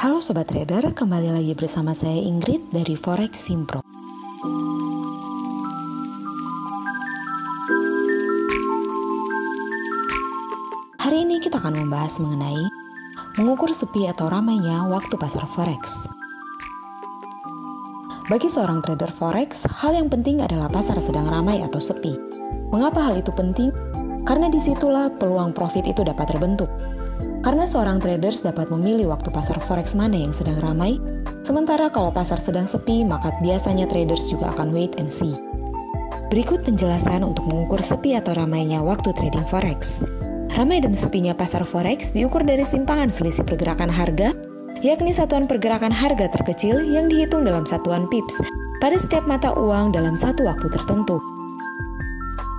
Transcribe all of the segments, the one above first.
Halo Sobat Trader, kembali lagi bersama saya Ingrid dari Forex Simpro. Hari ini kita akan membahas mengenai mengukur sepi atau ramainya waktu pasar Forex. Bagi seorang trader Forex, hal yang penting adalah pasar sedang ramai atau sepi. Mengapa hal itu penting? Karena di situlah peluang profit itu dapat terbentuk. Karena seorang traders dapat memilih waktu pasar forex mana yang sedang ramai, sementara kalau pasar sedang sepi, maka biasanya traders juga akan wait and see. Berikut penjelasan untuk mengukur sepi atau ramainya waktu trading forex. Ramai dan sepinya pasar forex diukur dari simpangan selisih pergerakan harga, yakni satuan pergerakan harga terkecil yang dihitung dalam satuan pips pada setiap mata uang dalam satu waktu tertentu.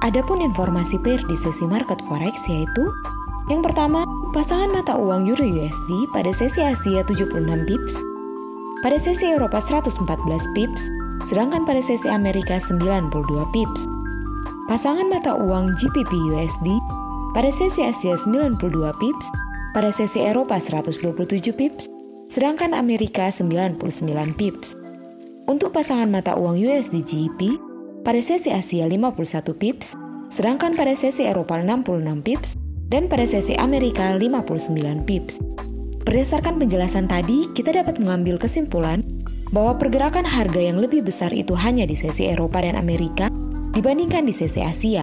Adapun informasi pair di sesi market forex yaitu yang pertama, pasangan mata uang Euro USD pada sesi Asia 76 pips, pada sesi Eropa 114 pips, sedangkan pada sesi Amerika 92 pips. Pasangan mata uang GBP USD pada sesi Asia 92 pips, pada sesi Eropa 127 pips, sedangkan Amerika 99 pips. Untuk pasangan mata uang USD GBP, pada sesi Asia 51 pips, sedangkan pada sesi Eropa 66 pips, dan pada sesi Amerika 59 pips. Berdasarkan penjelasan tadi, kita dapat mengambil kesimpulan bahwa pergerakan harga yang lebih besar itu hanya di sesi Eropa dan Amerika dibandingkan di sesi Asia.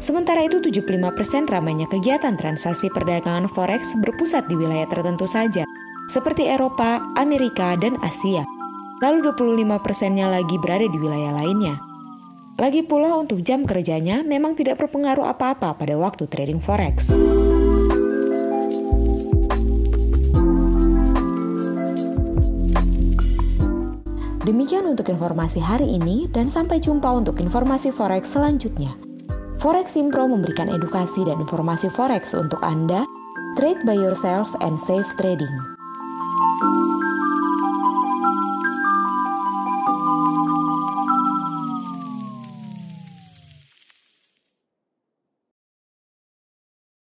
Sementara itu 75% ramainya kegiatan transaksi perdagangan forex berpusat di wilayah tertentu saja, seperti Eropa, Amerika, dan Asia. Lalu 25%-nya lagi berada di wilayah lainnya. Lagi pula untuk jam kerjanya memang tidak berpengaruh apa-apa pada waktu trading forex. Demikian untuk informasi hari ini dan sampai jumpa untuk informasi forex selanjutnya. Forex Impro memberikan edukasi dan informasi forex untuk Anda, trade by yourself and safe trading.